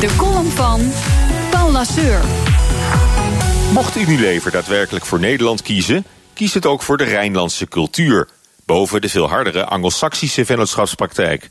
De column van Paul Lasseur. Mocht Unilever daadwerkelijk voor Nederland kiezen, kiest het ook voor de Rijnlandse cultuur, boven de veel hardere Anglo-Saxische vennootschapspraktijk.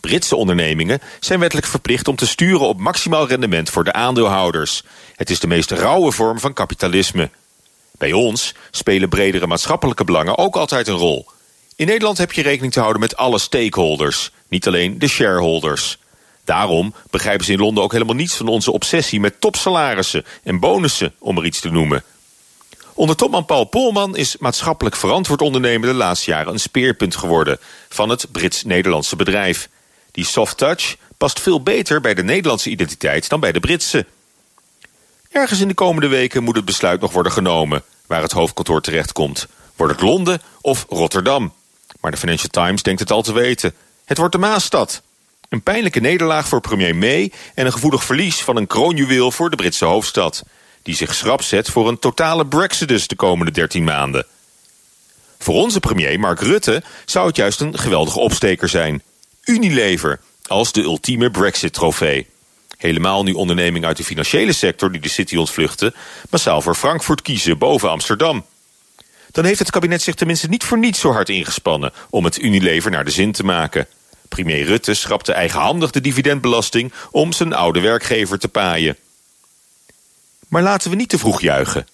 Britse ondernemingen zijn wettelijk verplicht om te sturen op maximaal rendement voor de aandeelhouders. Het is de meest rauwe vorm van kapitalisme. Bij ons spelen bredere maatschappelijke belangen ook altijd een rol. In Nederland heb je rekening te houden met alle stakeholders, niet alleen de shareholders. Daarom begrijpen ze in Londen ook helemaal niets van onze obsessie met topsalarissen en bonussen, om er iets te noemen. Onder topman Paul Polman is maatschappelijk verantwoord ondernemen de laatste jaren een speerpunt geworden van het Brits-Nederlandse bedrijf. Die soft touch past veel beter bij de Nederlandse identiteit dan bij de Britse. Ergens in de komende weken moet het besluit nog worden genomen waar het hoofdkantoor terechtkomt. Wordt het Londen of Rotterdam? Maar de Financial Times denkt het al te weten. Het wordt de Maasstad. Een pijnlijke nederlaag voor premier May en een gevoelig verlies van een kroonjuweel voor de Britse hoofdstad. Die zich schrap zet voor een totale brexidus de komende 13 maanden. Voor onze premier Mark Rutte zou het juist een geweldige opsteker zijn. Unilever als de ultieme Brexit-trofee. Helemaal nu ondernemingen uit de financiële sector die de city ontvluchten... massaal voor Frankfurt kiezen boven Amsterdam. Dan heeft het kabinet zich tenminste niet voor niets zo hard ingespannen... om het Unilever naar de zin te maken. Premier Rutte schrapte eigenhandig de dividendbelasting... om zijn oude werkgever te paaien. Maar laten we niet te vroeg juichen.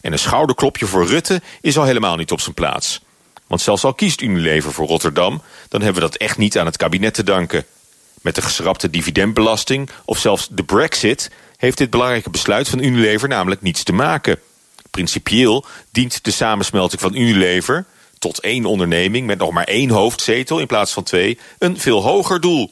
En een schouderklopje voor Rutte is al helemaal niet op zijn plaats. Want zelfs al kiest Unilever voor Rotterdam... dan hebben we dat echt niet aan het kabinet te danken. Met de geschrapte dividendbelasting of zelfs de brexit... heeft dit belangrijke besluit van Unilever namelijk niets te maken. Principieel dient de samensmelting van Unilever... tot één onderneming met nog maar één hoofdzetel in plaats van twee... een veel hoger doel.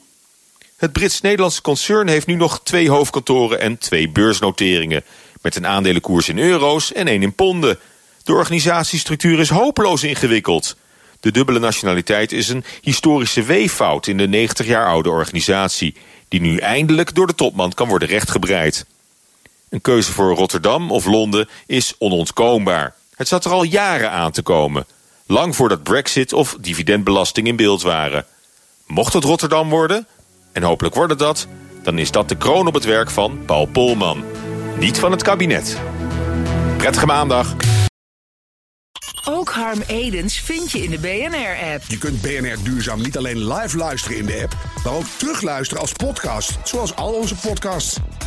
Het Brits-Nederlandse concern heeft nu nog twee hoofdkantoren... en twee beursnoteringen... met een aandelenkoers in euro's en één in ponden... De organisatiestructuur is hopeloos ingewikkeld. De dubbele nationaliteit is een historische weeffout in de 90 jaar oude organisatie... die nu eindelijk door de topman kan worden rechtgebreid. Een keuze voor Rotterdam of Londen is onontkoombaar. Het zat er al jaren aan te komen. Lang voordat brexit of dividendbelasting in beeld waren. Mocht het Rotterdam worden, en hopelijk wordt het dat... dan is dat de kroon op het werk van Paul Polman. Niet van het kabinet. Prettige maandag. Ook Harm Edens vind je in de BNR-app. Je kunt BNR Duurzaam niet alleen live luisteren in de app, maar ook terugluisteren als podcast, zoals al onze podcasts.